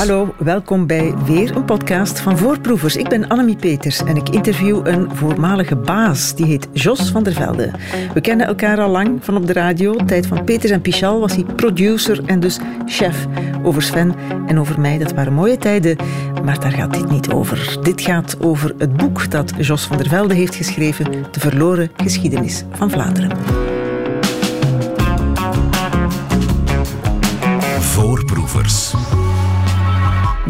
Hallo, welkom bij weer een podcast van Voorproevers. Ik ben Annemie Peters en ik interview een voormalige baas. Die heet Jos van der Velde. We kennen elkaar al lang van op de radio. Tijd van Peters en Pichal was hij producer en dus chef. Over Sven en over mij, dat waren mooie tijden. Maar daar gaat dit niet over. Dit gaat over het boek dat Jos van der Velde heeft geschreven, De verloren geschiedenis van Vlaanderen. Voorproevers.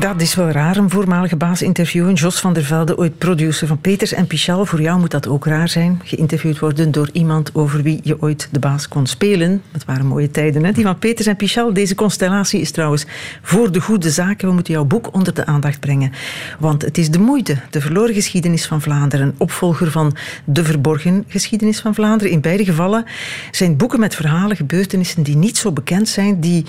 Dat is wel raar, een voormalige baas interviewen. Jos van der Velde, ooit producer van Peters en Pichal. Voor jou moet dat ook raar zijn. Geïnterviewd worden door iemand over wie je ooit de baas kon spelen. Dat waren mooie tijden, hè? Die van Peters en Pichal. Deze constellatie is trouwens voor de goede zaken. We moeten jouw boek onder de aandacht brengen. Want het is de moeite. De verloren geschiedenis van Vlaanderen. Opvolger van de verborgen geschiedenis van Vlaanderen. In beide gevallen zijn boeken met verhalen, gebeurtenissen die niet zo bekend zijn. Die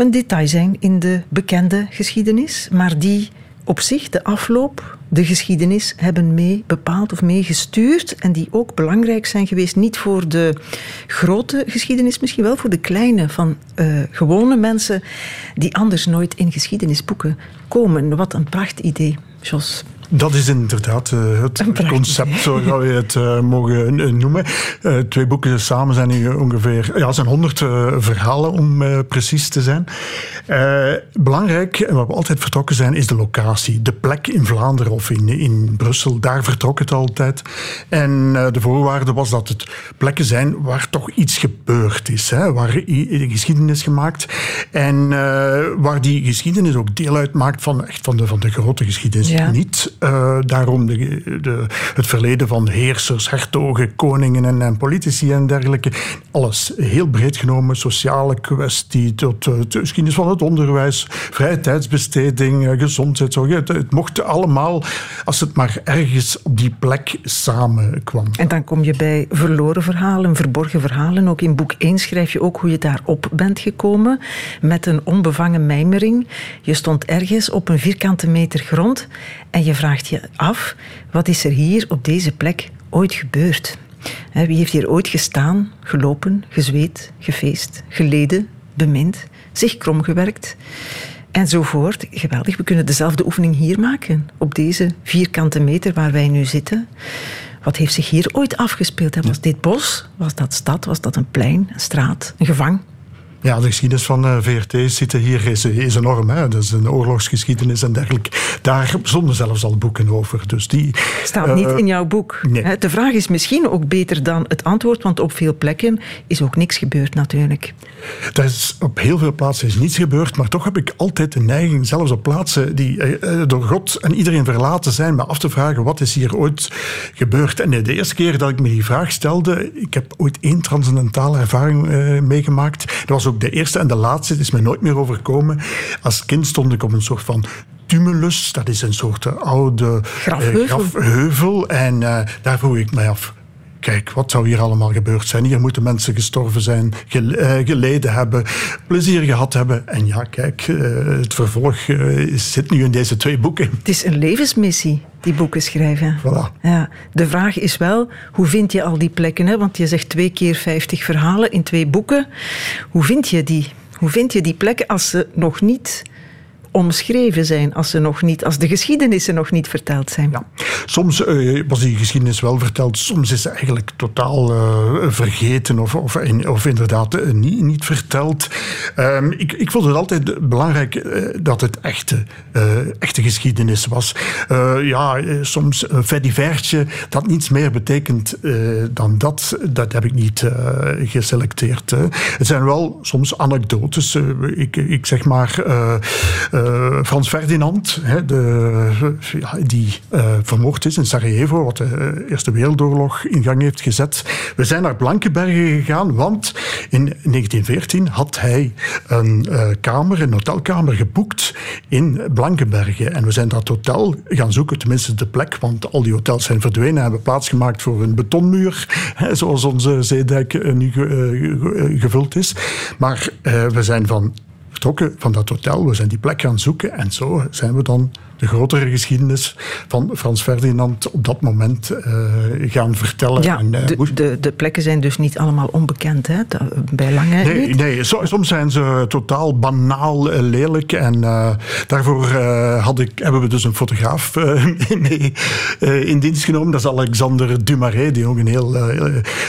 een detail zijn in de bekende geschiedenis, maar die op zich de afloop, de geschiedenis hebben mee bepaald of meegestuurd en die ook belangrijk zijn geweest, niet voor de grote geschiedenis, misschien wel voor de kleine van uh, gewone mensen die anders nooit in geschiedenisboeken komen. Wat een prachtidee, Jos. Dat is inderdaad uh, het concept, zo zou je het uh, mogen uh, noemen. twee boeken samen zijn hier ongeveer ja, zijn honderd verhalen, om precies te zijn. belangrijk, en waar we altijd vertrokken zijn, is de locatie. De plek in Vlaanderen of in, in Brussel, daar vertrok het altijd. En de voorwaarde was dat het plekken zijn waar toch iets gebeurd is. Hè, waar geschiedenis gemaakt. En waar die geschiedenis ook deel uitmaakt van, echt van, de, van de grote geschiedenis. Ja. Niet uh, daarom de, de, het verleden van heersers, hertogen, koningen en, politici en dergelijke. Alles heel breed genomen, sociale kwestie tot uh, de geschiedenis van het onderwijs, vrije tijdsbesteding, uh, gezondheidszorg. Het, het mocht allemaal, als het maar ergens op die plek samenkwam. En dan kom je bij verloren verhalen, verborgen verhalen. Ook in boek 1 schrijf je ook hoe je daarop bent gekomen. Met een onbevangen mijmering. Je stond ergens op een vierkante meter grond en je vraagt je af, wat is er hier op deze plek ooit gebeurd? Wie heeft hier ooit gestaan, gelopen, gezweet, gefeest, geleden, bemind, zich kromgewerkt? Enzovoort. Geweldig, we kunnen dezelfde oefening hier maken, op deze vierkante meter waar wij nu zitten. Wat heeft zich hier ooit afgespeeld? Was dit bos? Was dat stad? Was dat een plein, een straat, een gevang? Ja, de geschiedenis van eh, VRT zitten hier is, is enorm. Hè. Dat is een oorlogsgeschiedenis en dergelijke. Daar stonden zelfs al boeken over. Dus die, Staat niet eh, in jouw boek. Nee. De vraag is misschien ook beter dan het antwoord, want op veel plekken is ook niks gebeurd natuurlijk. Er is, op heel veel plaatsen is niets gebeurd, maar toch heb ik altijd de neiging, zelfs op plaatsen die eh, door God en iedereen verlaten zijn, me af te vragen wat is hier ooit gebeurd. En de eerste keer dat ik me die vraag stelde, ik heb ooit één transcendentale ervaring meegemaakt. Dat was ook de eerste en de laatste, het is me nooit meer overkomen. Als kind stond ik op een soort van tumulus, dat is een soort oude grafheuvel. Eh, grafheuvel en uh, daar vroeg ik mij af, kijk, wat zou hier allemaal gebeurd zijn? Hier moeten mensen gestorven zijn, eh, geleden hebben, plezier gehad hebben. En ja, kijk, het vervolg zit nu in deze twee boeken. Het is een levensmissie, die boeken schrijven. Voilà. Ja. De vraag is wel, hoe vind je al die plekken? Hè? Want je zegt twee keer vijftig verhalen in twee boeken. Hoe vind je die? Hoe vind je die plekken als ze nog niet omschreven zijn als, ze nog niet, als de geschiedenissen nog niet verteld zijn. Ja. Soms uh, was die geschiedenis wel verteld, soms is ze eigenlijk totaal uh, vergeten of, of, in, of inderdaad uh, niet, niet verteld. Um, ik, ik vond het altijd belangrijk dat het echte, echte geschiedenis was. ja, soms een dat niets meer betekent dan dat, dat heb ik niet geselecteerd. Het zijn wel soms anekdotes. ik, ik zeg maar uh, Frans Ferdinand, hè, de, die uh, vermoord is in Sarajevo, wat de Eerste Wereldoorlog in gang heeft gezet. We zijn naar Blankenbergen gegaan, want in 1914 had hij een kamer, een hotelkamer geboekt in Blankenbergen. En we zijn dat hotel gaan zoeken, tenminste de plek, want al die hotels zijn verdwenen en hebben plaatsgemaakt voor een betonmuur, hè, zoals onze zeedijk nu gevuld is. Maar we zijn van vertrokken van dat hotel. We zijn die plek gaan zoeken en zo zijn we dan de grotere geschiedenis van Frans Ferdinand op dat moment gaan vertellen. Ja, en, de, de, de, plekken zijn dus niet allemaal onbekend, hè? bij lange nee, niet. Nee, soms zijn ze totaal banaal lelijk en daarvoor had ik, hebben we dus een fotograaf mee in dienst genomen. Dat is Alexander Dumaret, die ook een heel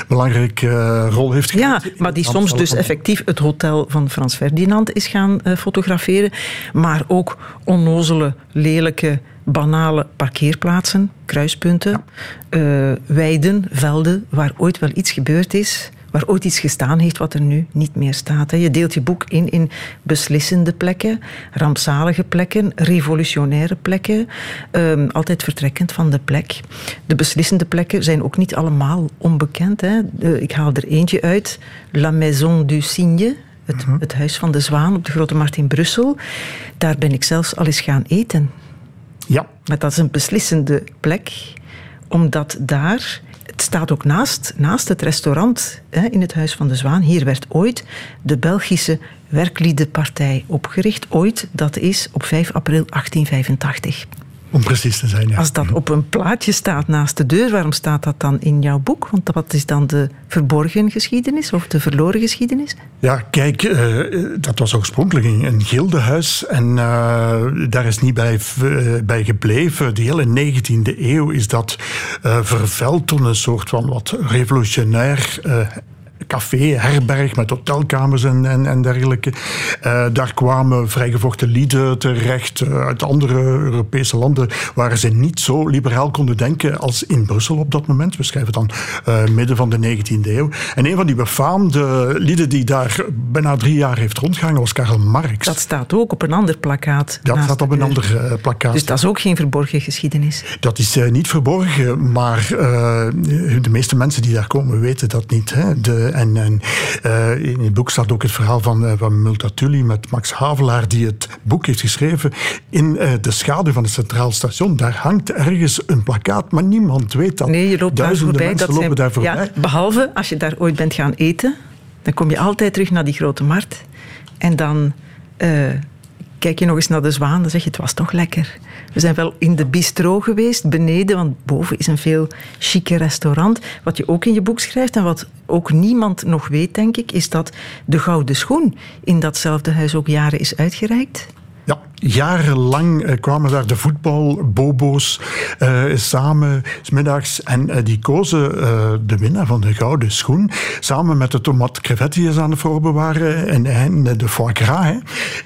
belangrijke rol heeft gespeeld. Ja, maar die soms dus effectief het hotel van Frans Ferdinand is gaan fotograferen. Maar ook onnozele, lelijke, banale parkeerplaatsen, kruispunten, ja. uh, weiden, velden, waar ooit wel iets gebeurd is waar ooit iets gestaan heeft wat er nu niet meer staat. Je deelt je boek in in beslissende plekken, rampzalige plekken, revolutionaire plekken, um, altijd vertrekkend van de plek. De beslissende plekken zijn ook niet allemaal onbekend. Hè. ik haal er eentje uit, La Maison du Cygne, het, mhm. het, Huis van de Zwaan op de Grote Markt in Brussel. Daar ben ik zelfs al eens gaan eten. Maar dat is een beslissende plek, omdat daar het staat ook naast, naast het restaurant hè, in het Huis van de Zwaan. Hier werd ooit de Belgische Werkliedenpartij opgericht. Ooit, dat is op 5 april 1885. Om precies te zijn, ja. Als dat op een plaatje staat naast de deur, waarom staat dat dan in jouw boek? Want wat is dan de verborgen geschiedenis of de verloren geschiedenis? Ja, kijk, uh, dat was oorspronkelijk een gildehuis en uh, daar is niet bij, uh, bij gebleven. De hele 19e eeuw is dat vervuild tot een soort van wat revolutionair café, herberg met hotelkamers en, en, en dergelijke. Uh, daar kwamen vrijgevochten lieden terecht uh, uit andere Europese landen waar ze niet zo liberaal konden denken als in Brussel op dat moment. We schrijven dan uh, midden van de 19e eeuw. En een van die befaamde lieden die daar bijna drie jaar heeft rondgehangen was Karl Marx. Dat staat ook op een ander plakkaat. Dat staat op een ander plakkaat. Dus dat is ook geen verborgen geschiedenis? Dat is niet verborgen, maar de meeste mensen die daar komen weten dat niet. Hè. De, en, en uh, in het boek staat ook het verhaal van, uh, van Multatuli met Max Havelaar, die het boek heeft geschreven in de schaduw van het Centraal Station. Daar hangt ergens een plakkaat, maar niemand weet dat. Nee, je loopt Duizenden daar voorbij. mensen lopen daar voorbij. Ja, behalve als je daar ooit bent gaan eten, dan kom je altijd terug naar die grote markt. En dan kijk je nog eens naar de zwaan, dan zeg je het was toch lekker. We zijn wel in de bistro geweest, beneden, want boven is een veel chique restaurant. Wat je ook in je boek schrijft en wat ook niemand nog weet, denk ik, is dat de gouden schoen in datzelfde huis ook jaren is uitgereikt. Ja, jarenlang uh, kwamen daar de voetbalbobo's uh, samen, smiddags. En uh, die kozen de winnaar van de gouden schoen. Samen met de tomat crevetti aan het voorbewaren en, en de foie gras.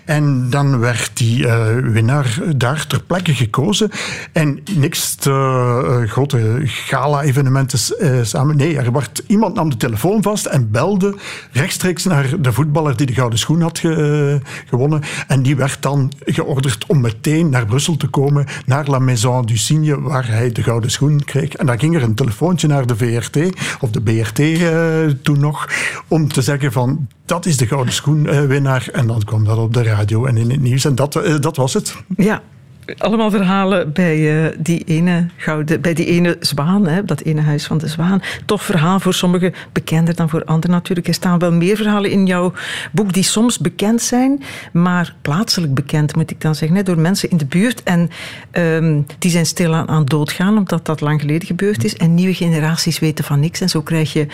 En dan werd die winnaar daar ter plekke gekozen. En niks te grote gala-evenementen samen. Nee, er werd, iemand nam de telefoon vast en belde rechtstreeks naar de voetballer die de gouden schoen had ge, gewonnen. En die werd dan om meteen naar Brussel te komen, naar La Maison du Cygne, waar hij de gouden schoen kreeg. En dan ging er een telefoontje naar de VRT, of de BRT eh, toen nog, om te zeggen van dat is de gouden schoenwinnaar. Uh, en dan kwam dat op de radio en in het nieuws. En dat, uh, dat was het. Ja, allemaal verhalen bij, uh, die ene gouden, bij die ene zwaan, hè, dat ene huis van de zwaan. Tof verhaal voor sommigen, bekender dan voor anderen natuurlijk. Er staan wel meer verhalen in jouw boek die soms bekend zijn, maar plaatselijk bekend, moet ik dan zeggen, door mensen in de buurt. En um, die zijn stilaan aan doodgaan, omdat dat lang geleden gebeurd is. En nieuwe generaties weten van niks. En zo krijg je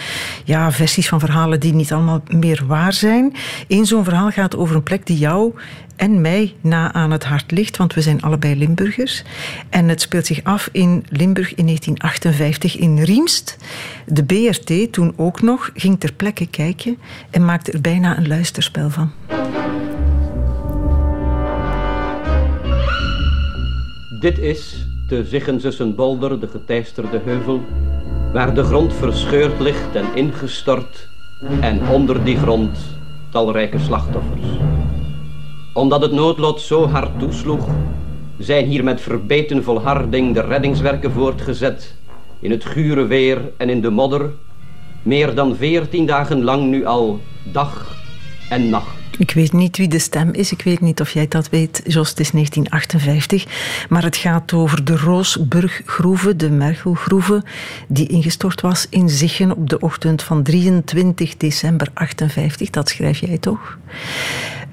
ja, versies van verhalen die niet allemaal meer waar zijn. Eén zo'n verhaal gaat over een plek die jou en mij na aan het hart ligt, want we zijn allebei Limburgers. En het speelt zich af in Limburg in 1958 in Riemst. De BRT, toen ook nog, ging ter plekke kijken en maakte er bijna een luisterspel van. Dit is de Ziggensessenbolder, de geteisterde heuvel, waar de grond verscheurd ligt en ingestort en onder die grond talrijke slachtoffers omdat het noodlot zo hard toesloeg, zijn hier met verbeten volharding de reddingswerken voortgezet, in het gure weer en in de modder, meer dan veertien dagen lang nu al, dag en nacht. Ik weet niet wie de stem is. Ik weet niet of jij dat weet, Jos. Het is 1958. Maar het gaat over de Roosburggroeve, de Mergelgroeve, die ingestort was in Zichen op de ochtend van 23 december 58. Dat schrijf jij toch?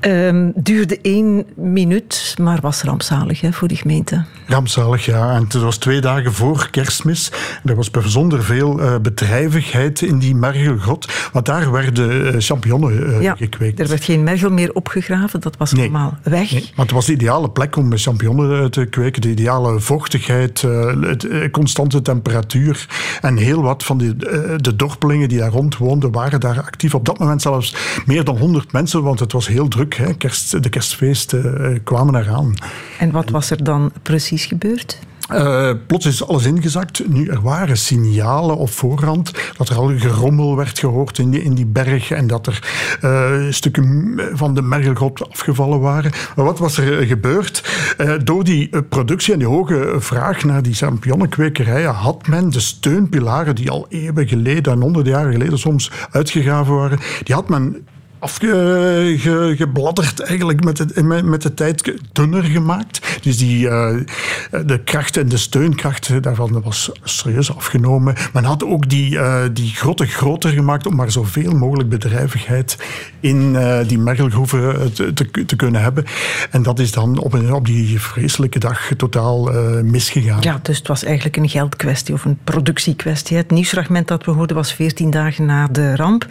Um, duurde één minuut, maar was rampzalig hè, voor die gemeente. Rampzalig, ja. En het was twee dagen voor kerstmis. Er was bijzonder veel uh, bedrijvigheid in die mergelgrot. Want daar werden uh, champignonnen uh, ja, gekweekt. Er werd geen mergel meer opgegraven, dat was nee. allemaal weg. Nee, maar het was de ideale plek om champignonnen te kweken. De ideale vochtigheid, het, constante temperatuur. En heel wat van die, de dorpelingen die daar rond woonden, waren daar actief. Op dat moment zelfs meer dan 100 mensen, want het was heel druk. Hè. Kerst, de kerstfeesten kwamen eraan. En wat was er dan precies gebeurd? Uh, plots is alles ingezakt. Nu, er waren signalen op voorhand dat er al gerommel werd gehoord in die, in die berg en dat er uh, stukken van de mergelgrot afgevallen waren. Maar wat was er gebeurd? Uh, door die productie en die hoge vraag naar die champignonenkwekerijen had men de steunpilaren die al eeuwen geleden en honderden jaren geleden soms uitgegraven waren, die had men afgebladderd eigenlijk met de, met de tijd dunner gemaakt. Dus die, uh, de kracht en de steunkracht daarvan was serieus afgenomen. Men had ook die, uh, die grotten groter gemaakt om maar zoveel mogelijk bedrijvigheid in uh, die mergelgroeven te, te, te, kunnen hebben. En dat is dan op, een, op die vreselijke dag totaal misgegaan. Ja, dus het was eigenlijk een geldkwestie of een productiekwestie. Het nieuwsfragment dat we hoorden was 14 dagen na de ramp.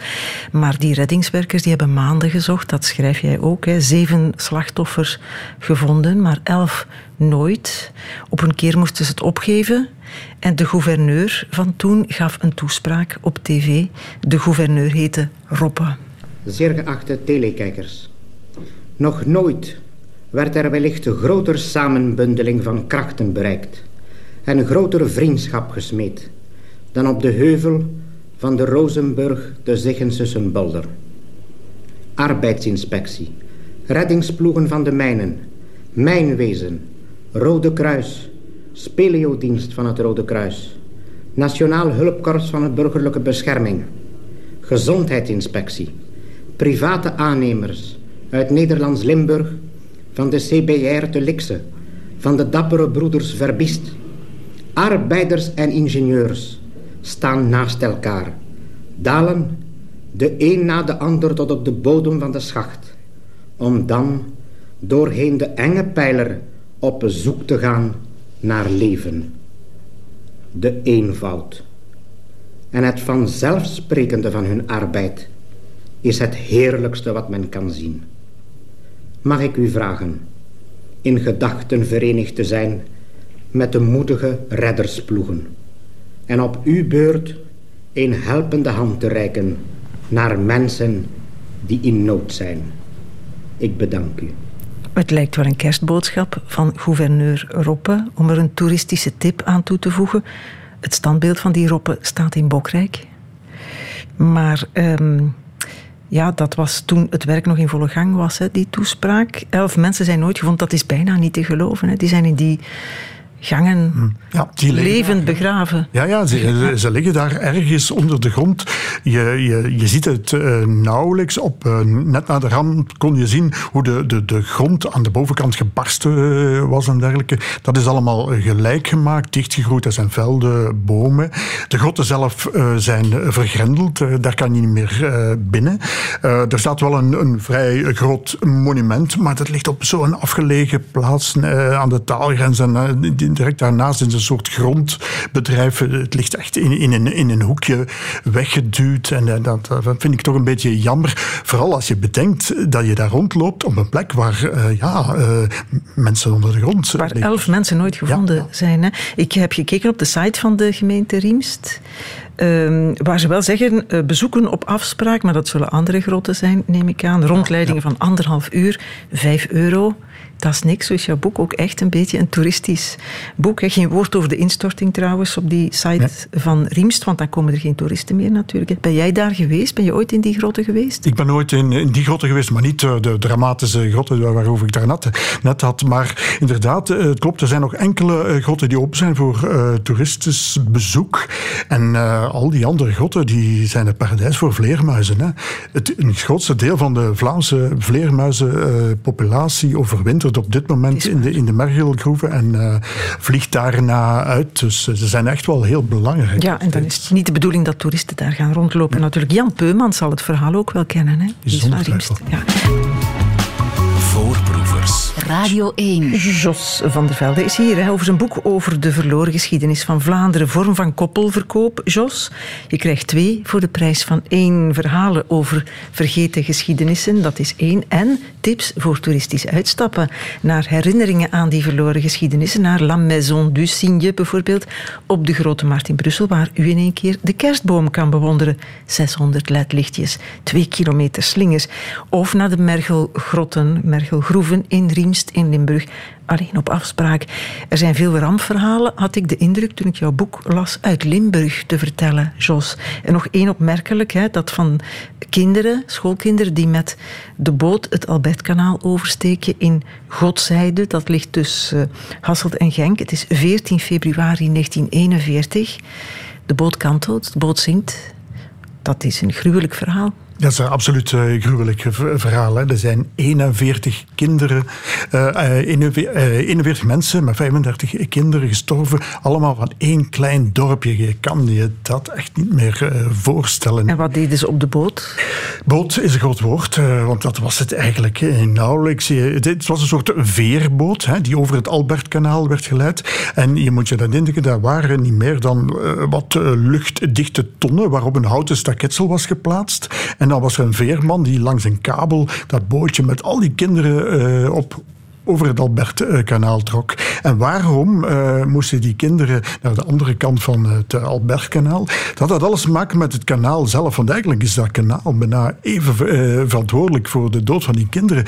Maar die reddingswerkers die hebben maanden gezocht, dat schrijf jij ook. Hè. Zeven slachtoffers gevonden, maar elf nooit. Op een keer moesten ze het opgeven. En de gouverneur van toen gaf een toespraak op tv. De gouverneur heette Roppe. Zeer geachte telekijkers. Nog nooit werd er wellicht een groter samenbundeling van krachten bereikt en een grotere vriendschap gesmeed dan op de heuvel van de Rozenburg de Zichensussenbolder arbeidsinspectie, reddingsploegen van de mijnen, mijnwezen, Rode Kruis, speleodienst van het Rode Kruis, Nationaal Hulpkorps van het Burgerlijke Bescherming, gezondheidsinspectie, private aannemers uit Nederlands Limburg, van de CBR te Likse, van de dappere broeders Verbist, arbeiders en ingenieurs staan naast elkaar, dalen de een na de ander tot op de bodem van de schacht, om dan doorheen de enge pijler op bezoek te gaan naar leven. De eenvoud en het vanzelfsprekende van hun arbeid is het heerlijkste wat men kan zien. Mag ik u vragen in gedachten verenigd te zijn met de moedige reddersploegen en op uw beurt een helpende hand te reiken naar mensen die in nood zijn. Ik bedank u. Het lijkt wel een kerstboodschap van gouverneur Roppe om er een toeristische tip aan toe te voegen. Het standbeeld van die Roppe staat in Bokrijk. Maar um, ja, dat was toen het werk nog in volle gang was, hè, die toespraak. Elf mensen zijn nooit gevonden, dat is bijna niet te geloven. Hè. Die zijn in die gangen hm. ja, die levend begraven. Ja, ja, ze, ze, liggen daar ergens onder de grond. Je, je, je ziet het uh, nauwelijks. Op, uh, net na de rand kon je zien hoe de, de, de grond aan de bovenkant gebarsten uh, was en dergelijke. Dat is allemaal gelijk gemaakt, dichtgegroeid. Dat zijn velden, bomen. De grotten zelf zijn vergrendeld. daar kan je niet meer binnen. er staat wel een, een vrij groot monument, maar dat ligt op zo'n afgelegen plaats aan de taalgrens. En, direct daarnaast is een soort grondbedrijf. Het ligt echt in, in, een, in een hoekje weggeduwd. En eh, dat, dat vind ik toch een beetje jammer. Vooral als je bedenkt dat je daar rondloopt op een plek waar uh, ja, uh, mensen onder de grond Waar elf mensen nooit gevonden ja. zijn. Hè? Ik heb gekeken op de site van de gemeente Riemst. Uh, waar ze wel zeggen, uh, bezoeken op afspraak, maar dat zullen andere grotten zijn, neem ik aan. Rondleidingen ja. van anderhalf uur, vijf euro. Dat is niks, zo is jouw boek ook echt een beetje een toeristisch boek. Hè. Geen woord over de instorting trouwens op die site van Riemst, want dan komen er geen toeristen meer natuurlijk. Ben jij daar geweest? Ben je ooit in die grotten geweest? Ik ben ooit in, in die grotten geweest, maar niet de dramatische grotten waarover ik daar net, net had. Maar inderdaad, het klopt, er zijn nog enkele grotten die open zijn voor uh, toeristisch bezoek. En uh, al die andere grotten die zijn het paradijs voor vleermuizen. Hè. Het, het grootste deel van de Vlaamse vleermuizenpopulatie uh, overwintert op dit moment in de, in de mergelgroeven en uh, vliegt daarna uit. Dus ze zijn echt wel heel belangrijk. Ja, en dan is het niet de bedoeling dat toeristen daar gaan rondlopen. Ja. Natuurlijk, Jan Peumans zal het verhaal ook wel kennen. Hè? Die is Ja. Radio 1. Jos van der Velde is hier over zijn boek over de verloren geschiedenis van Vlaanderen. Vorm van koppelverkoop. Jos, je krijgt twee voor de prijs van één. Verhalen over vergeten geschiedenissen, dat is één. En tips voor toeristisch uitstappen. Naar herinneringen aan die verloren geschiedenissen. Naar La Maison du bijvoorbeeld. Op de Grote Markt in Brussel, waar u in één keer de kerstboom kan bewonderen. 600 ledlichtjes, twee kilometer slingers. Of naar de Mergelgrotten, Mergelgroeven in In Limburg. Alleen op afspraak. Er zijn veel rampverhalen, had ik de indruk toen ik jouw boek las, uit Limburg te vertellen, Jos. En nog één opmerkelijk, hè, dat van kinderen, schoolkinderen, die met de boot het Albertkanaal oversteken in Godzijde. Dat ligt tussen uh, Hasselt en Genk. Het is 14 februari 1941. De boot kantelt, de boot zinkt. Dat is een gruwelijk verhaal. Dat is een absoluut uh, gruwelijk verhaal. Hè. Er zijn 41 kinderen, uh, 41 mensen met 35 kinderen gestorven. Allemaal van één klein dorpje. Je kan je dat echt niet meer uh, voorstellen. En wat deden ze op de boot? Boot is een groot woord, want dat was het eigenlijk nauwelijks. Het was een soort veerboot hè, die over het Albertkanaal werd geleid. En je moet je dat indenken, daar waren niet meer dan wat luchtdichte tonnen waarop een houten staketsel was geplaatst. En dan was er een veerman die langs een kabel dat bootje met al die kinderen uh, op over het Albertkanaal trok. En waarom uh, moesten die kinderen naar de andere kant van het Albertkanaal? Dat had alles te maken met het kanaal zelf. Want eigenlijk is dat kanaal bijna even uh, verantwoordelijk voor de dood van die kinderen.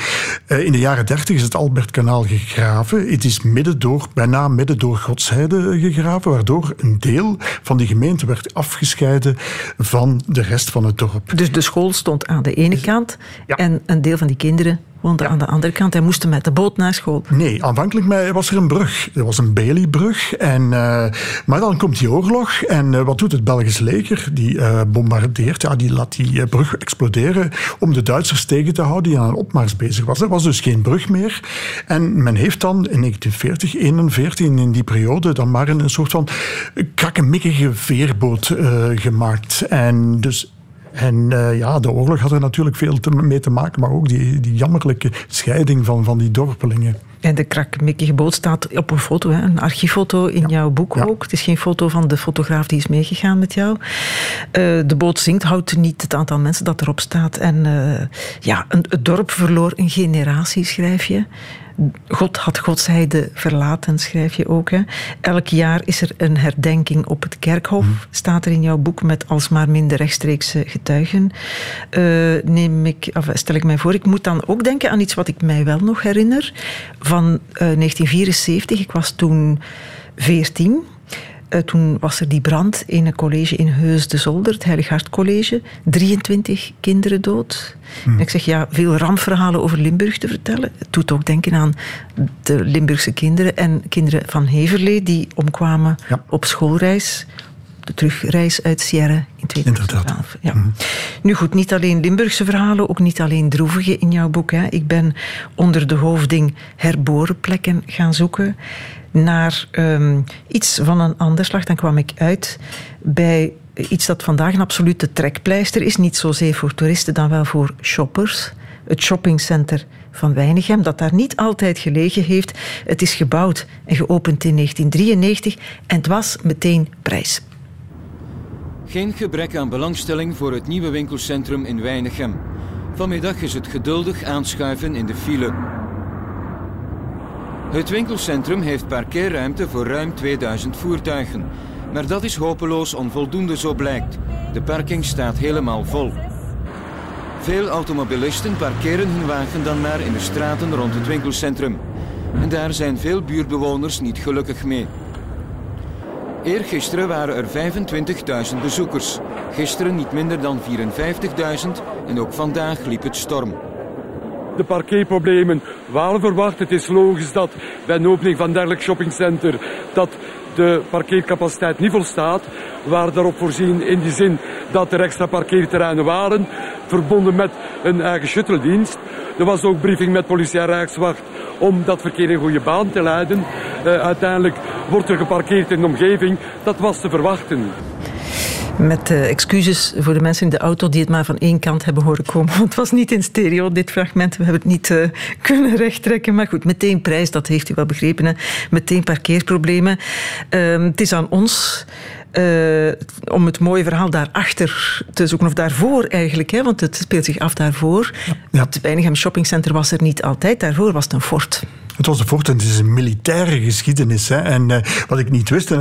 Uh, in de jaren dertig is het Albertkanaal gegraven. Het is midden door, bijna midden door Godsheide gegraven, waardoor een deel van die gemeente werd afgescheiden van de rest van het dorp. Dus de school stond aan de ene kant ja. en een deel van die kinderen woonde aan de andere kant. Hij moest met de boot naar school. Nee, aanvankelijk was er een brug. Er was een Baileybrug. En, uh, maar dan komt die oorlog. En uh, wat doet het Belgisch leger? Die uh, bombardeert, ja, die laat die brug exploderen om de Duitsers tegen te houden die aan een opmars bezig was. Er was dus geen brug meer. En men heeft dan in 1940, 41, in die periode, dan maar een, een soort van krakkemikkige veerboot gemaakt. En dus en uh, ja, de oorlog had er natuurlijk veel te, mee te maken, maar ook die, die jammerlijke scheiding van, van die dorpelingen. En de krakmikkige boot staat op een foto, hè? een archieffoto in ja. jouw boek ja. ook. Het is geen foto van de fotograaf die is meegegaan met jou. Uh, de boot zinkt, houdt niet het aantal mensen dat erop staat. En uh, ja, een, het dorp verloor een generatie, schrijf je. God had Godsheide verlaten, schrijf je ook. Hè. Elk jaar is er een herdenking op het kerkhof, mm. staat er in jouw boek, met alsmaar minder rechtstreekse getuigen. Uh, neem ik, of stel ik mij voor, ik moet dan ook denken aan iets wat ik mij wel nog herinner. Van uh, 1974, ik was toen 14. Uh, toen was er die brand in een college in Heus de Zolder, het Heilig Hart College. 23 kinderen dood. Hmm. En ik zeg ja, veel rampverhalen over Limburg te vertellen. Het doet ook denken aan de Limburgse kinderen en kinderen van Heverlee die omkwamen ja. op schoolreis. De terugreis uit Sierre in 2012. Ja. Mm. Nu goed, niet alleen Limburgse verhalen, ook niet alleen droevige in jouw boek. Hè. Ik ben onder de hoofding herboren plekken gaan zoeken naar um, iets van een ander slag. Dan kwam ik uit bij iets dat vandaag een absolute trekpleister is. Niet zozeer voor toeristen, dan wel voor shoppers. Het shoppingcenter van Weinigem, dat daar niet altijd gelegen heeft. Het is gebouwd en geopend in 1993 en het was meteen prijs. Geen gebrek aan belangstelling voor het nieuwe winkelcentrum in Weinigem. Vanmiddag is het geduldig aanschuiven in de file. Het winkelcentrum heeft parkeerruimte voor ruim 2000 voertuigen. Maar dat is hopeloos onvoldoende, zo blijkt. De parking staat helemaal vol. Veel automobilisten parkeren hun wagen dan maar in de straten rond het winkelcentrum. En daar zijn veel buurtbewoners niet gelukkig mee. Eergisteren waren er 25.000 bezoekers. Gisteren niet minder dan 54.000 en ook vandaag liep het storm de parkeerproblemen waren verwacht. Het is logisch dat bij een opening van dergelijk shoppingcenter dat de parkeercapaciteit niet volstaat. We waren daarop voorzien in die zin dat er extra parkeerterreinen waren, verbonden met een eigen shuttledienst. Er was ook briefing met politie en Rijkswacht om dat verkeer in goede baan te leiden. Uh, uiteindelijk wordt er geparkeerd in de omgeving. Dat was te verwachten. Met uh, excuses voor de mensen in de auto die het maar van één kant hebben horen komen. Het was niet in stereo, dit fragment. We hebben het niet uh, kunnen rechttrekken. Maar goed, meteen prijs, dat heeft u wel begrepen. Hè. Meteen parkeerproblemen. Uh, het is aan ons uh, om het mooie verhaal daarachter te zoeken, of daarvoor eigenlijk, hè, want het speelt zich af daarvoor. Ja. Het Weinigem Shopping Center was er niet altijd, daarvoor was het een fort. Het was een fort en het is een militaire geschiedenis. Hè. En uh, wat ik niet wist, uh,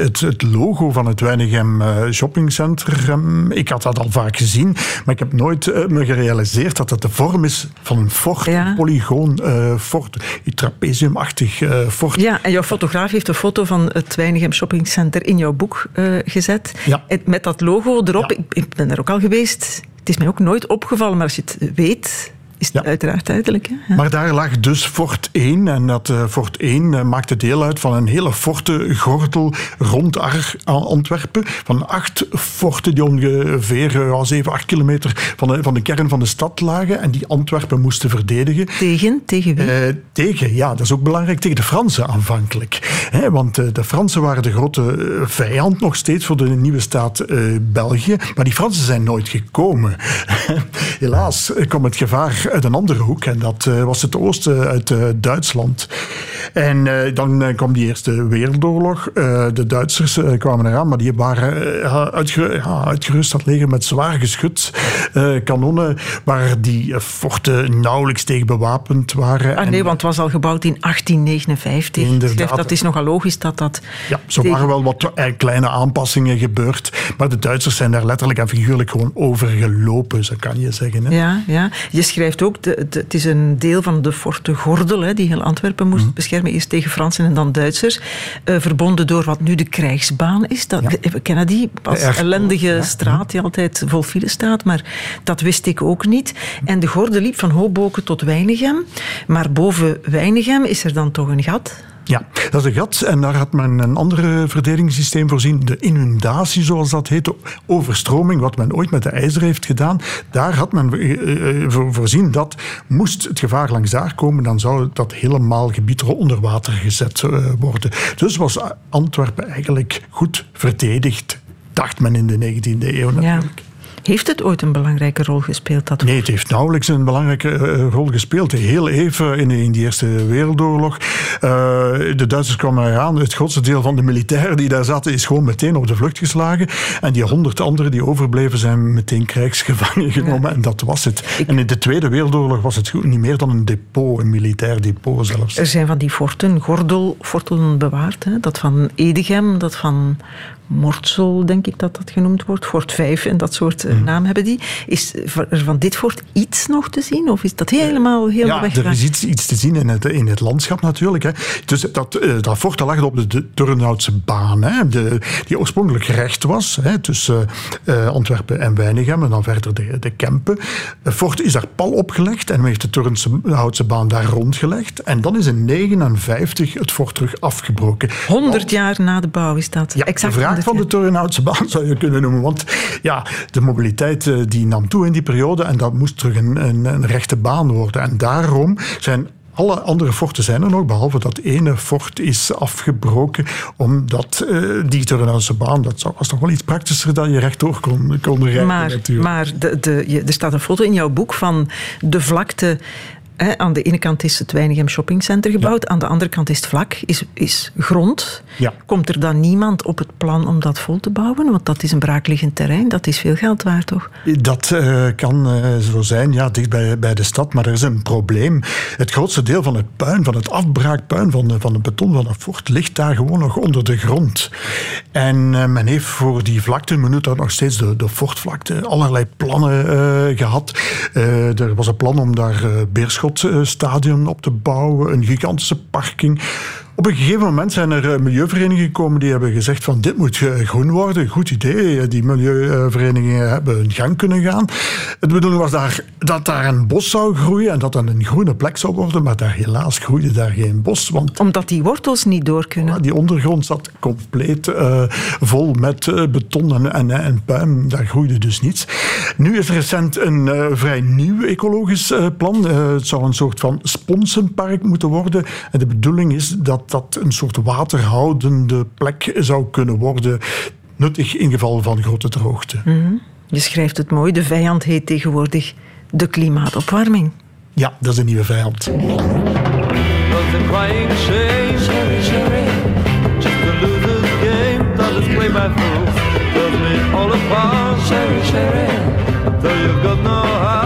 het, het, logo van het Weinigem uh, Shopping Center, um, ik had dat al vaak gezien, maar ik heb nooit me gerealiseerd dat het de vorm is van een fort, ja. een polygoon fort, een trapeziumachtig fort. Ja, en jouw fotograaf heeft een foto van het Weinigem Shopping Center in jouw boek gezet. Ja. Met dat logo erop. Ja. Ik, ik ben daar ook al geweest. Het is mij ook nooit opgevallen, maar als je het weet, is ja. uiteraard duidelijk. Hè? Ja. Maar daar lag dus Fort 1 en dat uh, Fort 1 uh, maakte deel uit van een hele forte gordel rond Antwerpen. Van acht forten die ongeveer uh, 7, 8 kilometer van de, van de kern van de stad lagen en die Antwerpen moesten verdedigen. Tegen? Tegen wie? Uh, tegen, ja, dat is ook belangrijk, tegen de Fransen aanvankelijk. Hè, want de Fransen waren de grote vijand nog steeds voor de nieuwe staat België. Maar die Fransen zijn nooit gekomen. Helaas kwam het gevaar uit een andere hoek. En dat uh, was het oosten uit uh, Duitsland. En dan kwam die Eerste Wereldoorlog. de Duitsers kwamen eraan, maar die waren uitgerust, dat leger met zwaar geschut, kanonnen, waar die forten nauwelijks tegen bewapend waren. Ah, nee, want het was al gebouwd in 1859. Inderdaad. Dat is nogal logisch dat dat... Ja, zo tegen... waren wel wat kleine aanpassingen gebeurd, maar de Duitsers zijn daar letterlijk en figuurlijk gewoon over gelopen, zo kan je zeggen. Hè? Ja, ja. Je schrijft ook, de, de, het is een deel van de Forte Gordel, hè, die heel Antwerpen moest mm. beschermen, eerst tegen Fransen en dan Duitsers, uh, verbonden door wat nu de krijgsbaan is. Dat, ja. We kennen die als Echt, ellendige ja. straat die altijd vol file staat, maar dat wist ik ook niet. En de Gordel liep van Hoboken tot Weinigem, maar boven Weinigem is er dan toch een gat ja, dat is een gat. En daar had men een ander verdedigingssysteem voorzien. De inundatie, zoals dat heet. Overstroming, wat men ooit met de ijzer heeft gedaan. Daar had men voorzien dat moest het gevaar langs daar komen, dan zou dat helemaal gebied onder water gezet worden. Dus was Antwerpen eigenlijk goed verdedigd, dacht men in de 19e eeuw natuurlijk. Ja. Heeft het ooit een belangrijke rol gespeeld? Dat nee, het heeft nauwelijks een belangrijke uh, rol gespeeld. Heel even in, in de Eerste Wereldoorlog. Uh, de Duitsers kwamen eraan. Het grootste deel van de militairen die daar zaten is gewoon meteen op de vlucht geslagen. En die honderd anderen die overbleven zijn meteen krijgsgevangen genomen. Ja. En dat was het. Ik... En in de Tweede Wereldoorlog was het niet meer dan een depot, een militair depot zelfs. Er zijn van die forten, gordelforten bewaard. Hè? Dat van Edegem, dat van Mortsel, denk ik dat dat genoemd wordt. Fort 5 en dat soort mm. naam hebben die. Is er van dit fort iets nog te zien? Of is dat helemaal, helemaal ja, er is iets, iets, te zien in het, in het landschap natuurlijk. Hè. Dus dat, uh, dat fort lag op de, de Turnhoutse baan. Hè, de, die oorspronkelijk recht was. Hè, tussen uh, Antwerpen en Weinigem. En dan verder de, de Kempen. Het fort is daar pal opgelegd. En men heeft de Turnhoutse baan daar rondgelegd. En dan is in 1959 het fort terug afgebroken. 100 jaar na de bouw is dat. Ja, exact van de Turnhoutse baan, zou je kunnen noemen. Want ja, de mobiliteit eh, die nam toe in die periode en dat moest terug een, een, een rechte baan worden. En daarom zijn alle andere forten zijn er nog, behalve dat ene fort is afgebroken, omdat uh, die Turnhoutse baan, dat was toch wel iets praktischer dat je rechtdoor kon, kon rijden maar, natuurlijk. Maar de, de, je, er staat een foto in jouw boek van de vlakte He, aan de ene kant is het Weinigem Shopping Center gebouwd, ja. aan de andere kant is het vlak, is, is grond. Ja. Komt er dan niemand op het plan om dat vol te bouwen? Want dat is een braakliggend terrein, dat is veel geld waard, toch? Dat uh, kan uh, zo zijn, ja, dicht bij, bij de stad, maar er is een probleem. Het grootste deel van het puin, van het afbraakpuin, van, van het beton van het fort, ligt daar gewoon nog onder de grond. En uh, men heeft voor die vlakte, men noemt dat nog steeds de, de fortvlakte, allerlei plannen gehad. er was een plan om daar Beerschot stadion op te bouwen, een gigantische parking. Op een gegeven moment zijn er eh, milieuverenigingen gekomen die hebben gezegd van dit moet groen worden. Goed idee. Die milieuverenigingen hebben hun gang kunnen gaan. De bedoeling was daar, dat daar een bos zou groeien en dat dan een groene plek zou worden. Maar daar, helaas groeide daar geen bos. Want, Omdat die wortels niet door kunnen. Die ondergrond zat compleet uh, vol met beton en, en, en, puin. Daar groeide dus niets. Nu is recent een uh, vrij nieuw ecologisch plan. het zou een soort van sponsenpark moeten worden. En de bedoeling is dat dat een soort waterhoudende plek zou kunnen worden nuttig in geval van grote droogte. Je schrijft het mooi, de vijand heet tegenwoordig de klimaatopwarming. Ja, dat is een nieuwe vijand. All apart. Though you've got no heart,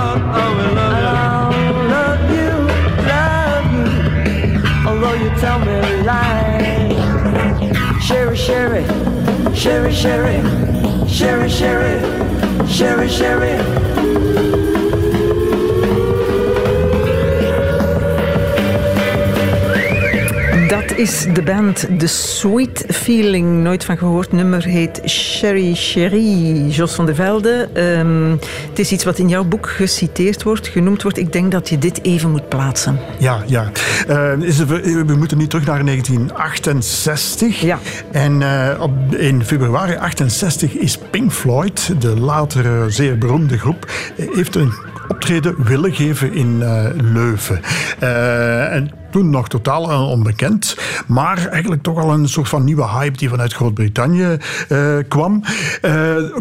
sherry, sherry, sherry, sherry, sherry, sherry. Is de band The Sweet Feeling. Nooit van gehoord. Nummer heet Sherry Sherry. Jos van der Velde. Ehm, het is iets wat in jouw boek geciteerd wordt, genoemd wordt. Ik denk dat je dit even moet plaatsen. Ja, ja. Eh, is we moeten nu terug naar 1968. Ja. En eh, op, in februari 68 is Pink Floyd, de latere zeer beroemde groep, eh, heeft een optreden willen geven in eh, Leuven. Eh, en toen nog totaal onbekend, maar eigenlijk toch al een soort van nieuwe hype die vanuit Groot-Brittannië eh, kwam.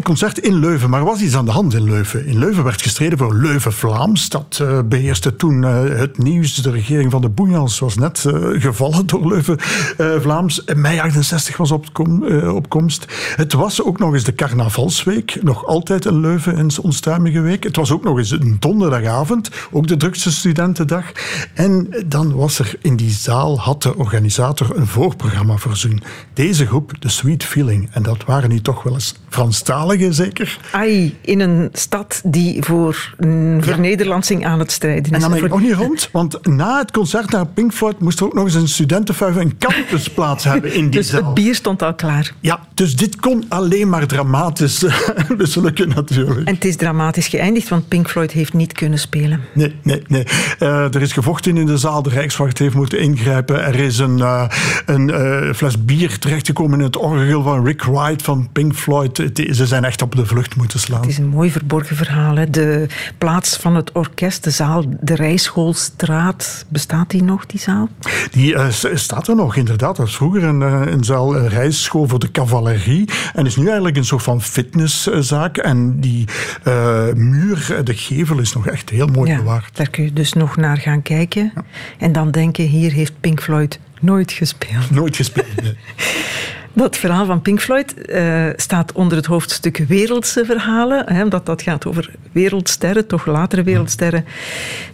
Concert in Leuven, maar er was iets aan de hand in Leuven. In Leuven werd gestreden voor Leuven-Vlaams. Dat eh, beheerste toen het nieuws. De regering van de Boejans was net gevallen door Leuven-Vlaams. Mei 68 was op. Het was ook nog eens de carnavalsweek. Nog altijd een Leuven een onstuimige week. Het was ook nog eens een donderdagavond. Ook de drukste studentendag. En dan was er in die zaal, had de organisator een voorprogramma voorzien. Deze groep, The Sweet Feeling. En dat waren nu toch wel eens Franstaligen, zeker? Ai, in een stad die voor een vernederlandsing aan het strijden En is. dan ben ik nog niet rond, want na het concert naar Pink Floyd moest er ook nog eens een studentenfuif een campusplaats hebben in die Dus het zaal. bier stond al klaar. Ja, dus dit kon alleen maar dramatisch mislukken natuurlijk. En het is dramatisch geëindigd, want Pink Floyd heeft niet kunnen spelen. Nee, nee, nee. Eh, er is gevochten in de zaal. De Rijkswacht heeft moeten ingrijpen. Er is een, eh, een eh, fles bier terechtgekomen in het orgel van Rick Wright van Pink Floyd. Het- Ze zijn echt op de vlucht moeten slaan. Het is een mooi verborgen verhaal. Hè. De plaats van het orkest, de zaal, de Rijschoolstraat, bestaat die nog, die zaal? Die staat er nog, inderdaad. Dat was vroeger een, een zaal, een rijschool voor de cavalerie. En is nu eigenlijk een soort van fitnesszaak. En die muur, de gevel, is nog echt heel mooi bewaard. daar kun je dus nog naar gaan kijken. En dan denken, hier heeft Pink Floyd nooit gespeeld. Nooit gespeeld. nee. Dat verhaal van Pink Floyd eh, staat onder het hoofdstuk wereldse verhalen, hè, omdat dat gaat over wereldsterren, toch latere wereldsterren,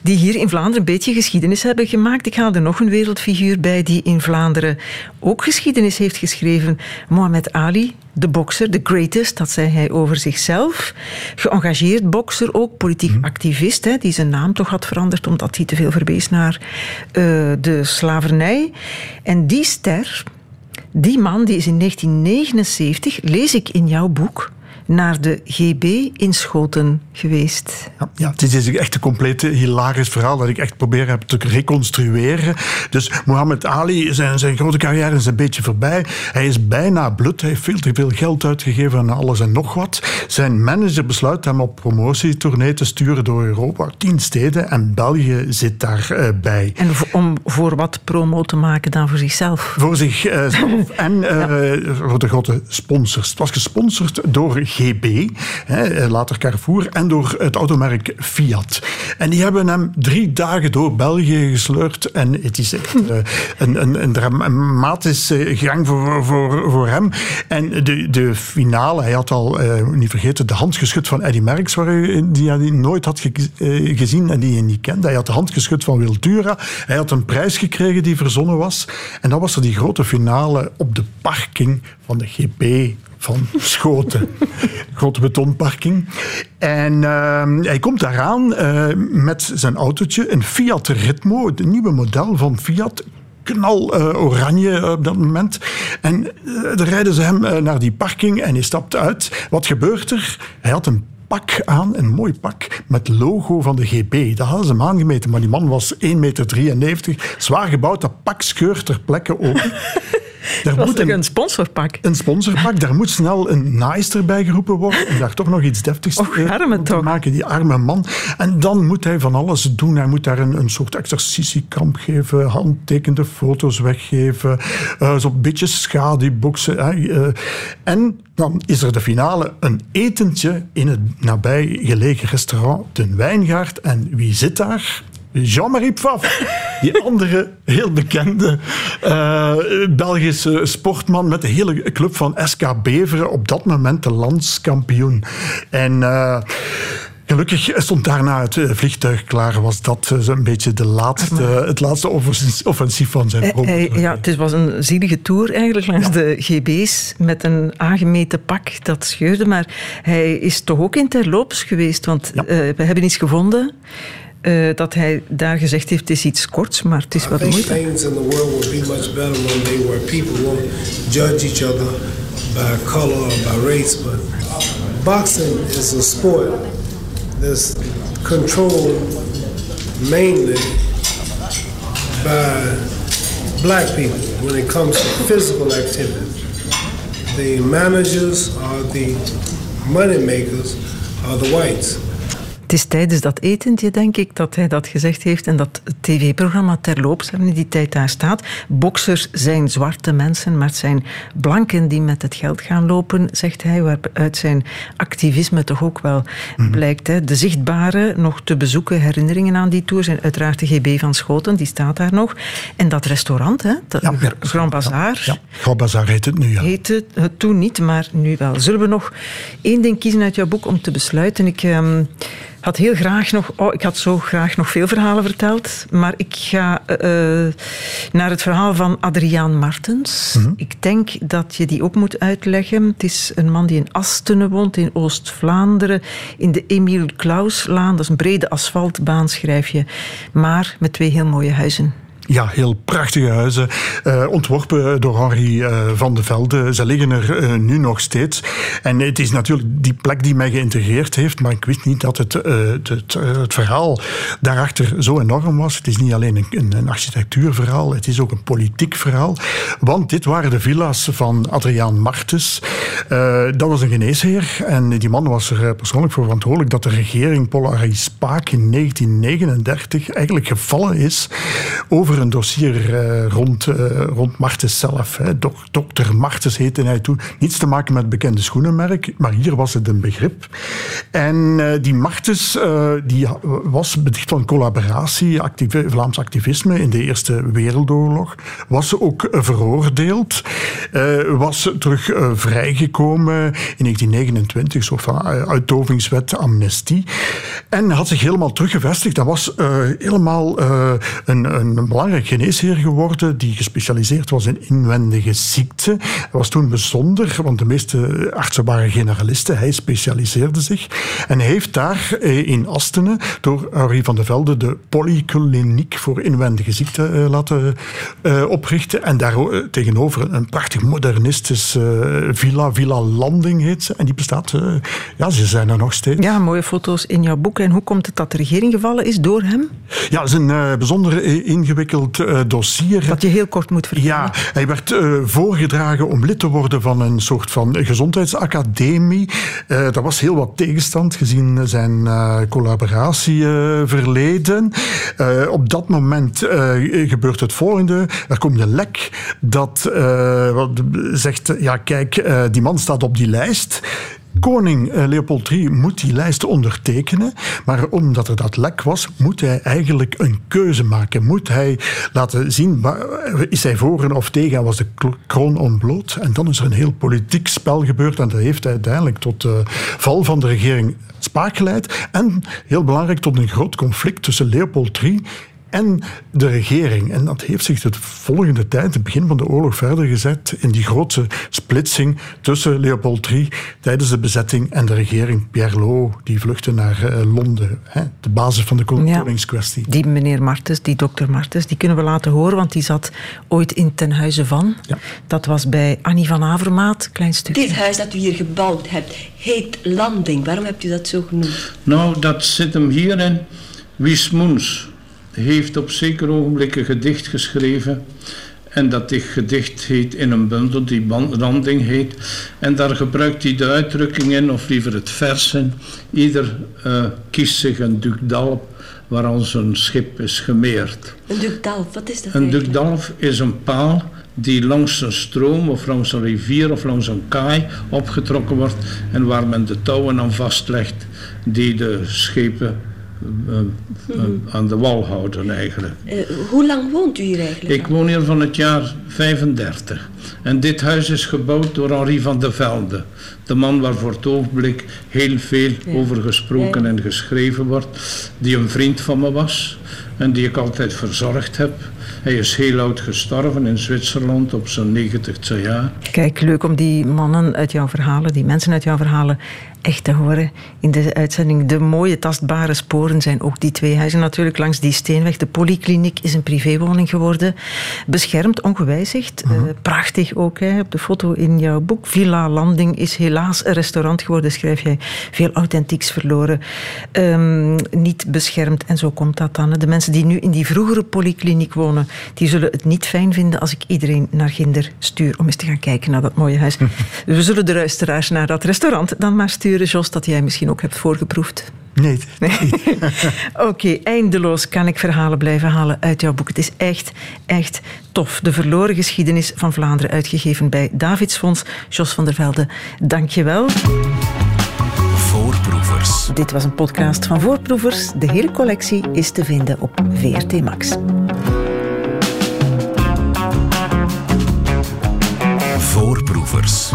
die hier in Vlaanderen een beetje geschiedenis hebben gemaakt. Ik haal er nog een wereldfiguur bij die in Vlaanderen ook geschiedenis heeft geschreven. Mohamed Ali, de bokser, the greatest, dat zei hij over zichzelf. Geëngageerd bokser ook, politiek activist, hè, die zijn naam toch had veranderd omdat hij te veel verwees naar eh, de slavernij. En die ster, die man die is in 1979, lees ik in jouw boek, naar de GB in Schoten geweest. Ja, ja, het is echt een compleet hilarisch verhaal dat ik echt probeer heb te reconstrueren. Dus Muhammad Ali, zijn, zijn grote carrière is een beetje voorbij. Hij is bijna blut. Hij heeft veel te veel geld uitgegeven aan alles en nog wat. Zijn manager besluit hem op promotietournee te sturen door Europa. Tien steden en België zit daarbij. En om voor wat promo te maken dan voor zichzelf. Voor zichzelf en eh, voor de grote sponsors. Het was gesponsord door GB, hè, eh, later Carrefour, en door het automerk Fiat. En die hebben hem drie dagen door België gesleurd. En het is echt eh, een, een, een dramatische gang voor, voor, voor hem. En de, de finale, hij had al, eh, niet vergeten, de hand geschud van Eddy Merckx, waar hij, die hij nooit had ge- gezien en die hij niet kende. Hij had de hand geschud van Wiltura. Hij had een prijs gekregen die verzonnen was. En dan was er die grote finale op de parking van de GP van Schoten. Grote betonparking. En ehm, hij komt daaraan eh, met zijn autootje, een Fiat Ritmo, het nieuwe model van Fiat knal eh, oranje op dat moment. En eh, dan rijden ze hem naar die parking en hij stapt uit. Wat gebeurt er? Hij had een pak aan, een mooi pak, met logo van de GB. Dat hadden ze hem aangemeten, maar die man was 1,93 meter, zwaar gebouwd. Dat pak scheurt ter plekke open. Daar moet een, een sponsorpak? een sponsorpak, daar moet snel een naaister bij geroepen worden om daar toch nog iets deftigs Och, eh, te toch. maken. Die arme man. En dan moet hij van alles doen. Hij moet daar een, een soort exercitiekamp geven, handtekende foto's weggeven, eh zo'n beetje schaduwboxen. hè, eh. en dan is er de finale, een etentje in het nabij gelegen restaurant Ten Wijngaard. En wie zit daar? Jean-Marie Pfaff, die andere heel bekende eh, Belgische sportman met de hele club van SK Beveren, op dat moment de landskampioen. En eh, gelukkig stond daarna het eh, vliegtuig klaar, was dat zo'n beetje de laatste, het laatste offens- offensief van zijn hij- ja, het was een zielige tour eigenlijk langs de GB's met een aangemeten pak dat scheurde. Maar hij is toch ook in terloops geweest, want Ja. we hebben iets gevonden. Eh, dat hij daar gezegd heeft, het is iets korts, maar het is wat moeite. things in the world will be much better one day where people won't judge each other by color or by race. But boxing is a sport that's controlled mainly by black people when it comes to physical activity. The managers are the money makers are the whites. Het is tijdens dat etentje, denk ik, dat hij dat gezegd heeft. En dat tv-programma Terloops in die tijd daar staat. Boksers zijn zwarte mensen, maar het zijn blanken die met het geld gaan lopen, zegt hij. Waaruit zijn activisme toch ook wel blijkt. Hè. De zichtbare, nog te bezoeken herinneringen aan die tour zijn uiteraard de GB van Schoten, die staat daar nog. En dat restaurant, hè, Ja, ja. Grand Bazaar. Ja, Grand Bazaar heet het nu, ja. Heette het toen niet, maar nu wel. Zullen we nog één ding kiezen uit jouw boek om te besluiten? Ik ehm, had heel graag nog... Oh, ik had zo graag nog veel verhalen verteld. Maar ik ga eh, eh, naar het verhaal van Adriaan Martens. Ik denk dat je die ook moet uitleggen. Het is een man die in Astene woont, in Oost-Vlaanderen. In de Emile Klauslaan. Dat is een brede asfaltbaan, schrijf je. Maar met twee heel mooie huizen. Ja, heel prachtige huizen. eh, ontworpen door Henri eh, van de Velde. Ze liggen er eh, nu nog steeds. En het is natuurlijk die plek die mij geïntegreerd heeft. Maar ik wist niet dat het, het, verhaal daarachter zo enorm was. Het is niet alleen een, een, architectuurverhaal. Het is ook een politiek verhaal. Want dit waren de villa's van Adriaan Martens. Dat was een geneesheer. En die man was er persoonlijk voor verantwoordelijk dat de regering Paul Harry Spaak in 1939 eigenlijk gevallen is over een dossier eh, rond, eh, rond Martens zelf. Hè. Dok- Dokter Martens heette hij toen. Niets te maken met bekende schoenenmerk, maar hier was het een begrip. En eh, die Martens die was bedicht van collaboratie, Vlaams activisme in de Eerste Wereldoorlog. Was ook veroordeeld, was terug vrijgekomen in 1929, een soort van uitdovingswet, amnestie. En had zich helemaal teruggevestigd. Dat was helemaal een, een belangrijk geneesheer geworden die gespecialiseerd was in inwendige ziekten. Hij was toen bijzonder, want de meeste artsen waren generalisten. Hij specialiseerde zich. En hij heeft daar eh, in Astene door Henri van de Velde de polykliniek voor inwendige ziekten eh, laten eh, oprichten. En daar tegenover een prachtig modernistisch eh, villa, Villa Landing heet ze. En die bestaat, ja, ze zijn er nog steeds. Ja, mooie foto's in jouw boek. En hoe komt het dat de regering gevallen is door hem? Ja, het is een bijzonder eh, ingewikkeld eh, dossier. Dat je heel kort moet vertellen. Ja, hij werd eh, voorgedragen om lid te worden van een soort van gezondheidsacademie. Daar was heel wat tegenstand gezien zijn collaboratieverleden. Op dat moment gebeurt het volgende. Er komt een lek dat wat zegt, ja kijk, die man staat op die lijst. Koning eh, Leopold III moet die lijst ondertekenen, maar omdat er dat lek was, moet hij eigenlijk een keuze maken. Moet hij laten zien, waar- is hij voor of tegen, en was de kroon ontbloot. En dan is er een heel politiek spel gebeurd en dat heeft uiteindelijk tot de val van de regering Spaak geleid. En, heel belangrijk, tot een groot conflict tussen Leopold III en de regering. En dat heeft zich de volgende tijd, het begin van de oorlog, verder gezet in die grote splitsing tussen Leopold III tijdens de bezetting en de regering. Pierre Lot, die vluchtte naar eh, Londen. Hè, de basis van de Ja. koningskwestie. Die meneer Martens, die dokter Martens, die kunnen we laten horen, want die zat ooit in Ten Huize van. Ja. Dat was bij Annie van Avermaat, klein stukje. Dit huis dat u hier gebouwd hebt, heet Landing. Waarom hebt u dat zo genoemd? Nou, dat zit hem hierin. Wies Moens heeft op zeker ogenblik een gedicht geschreven. En dat dit gedicht heet in een bundel, die landing heet. En daar gebruikt hij de uitdrukking in, of liever het vers in. Ieder eh, kiest zich een ducdalp waaraan zijn schip is gemeerd. Een ducdalf, wat is dat Een eigenlijk? ducdalf is een paal die langs een stroom of langs een rivier of langs een kaai opgetrokken wordt en waar men de touwen aan vastlegt die de schepen aan de wal houden eigenlijk. Eh, hoe lang woont u hier eigenlijk Ik woon hier van het jaar 35. En dit huis is gebouwd door Henri van de Velde. De man waar voor het ogenblik heel veel over gesproken Ja. en geschreven wordt. Die een vriend van me was. En die ik altijd verzorgd heb. Hij is heel oud gestorven in Zwitserland op zijn 90ste jaar. Kijk, leuk om die mannen uit jouw verhalen, die mensen uit jouw verhalen, echt te horen in de uitzending. De mooie tastbare sporen zijn ook die twee huizen natuurlijk langs die steenweg. De polykliniek is een privéwoning geworden. Beschermd, ongewijzigd. Eh, prachtig ook hè, op de foto in jouw boek. Villa Landing is helaas een restaurant geworden, schrijf jij. Veel authentieks verloren. Ehm, niet beschermd. En zo komt dat dan. hè. De mensen die nu in die vroegere polykliniek wonen, die zullen het niet fijn vinden als ik iedereen naar Ginder stuur om eens te gaan kijken naar dat mooie huis. We zullen de luisteraars naar dat restaurant dan maar sturen, Jos, dat jij misschien ook hebt voorgeproefd. Nee. Oké, eindeloos kan ik verhalen blijven halen uit jouw boek. Het is echt, echt tof. De verloren geschiedenis van Vlaanderen, uitgegeven bij Davidsfonds. Jos van der Velde, dank je wel. Voorproevers. Dit was een podcast van Voorproevers. De hele collectie is te vinden op VRT Max. Voorproevers.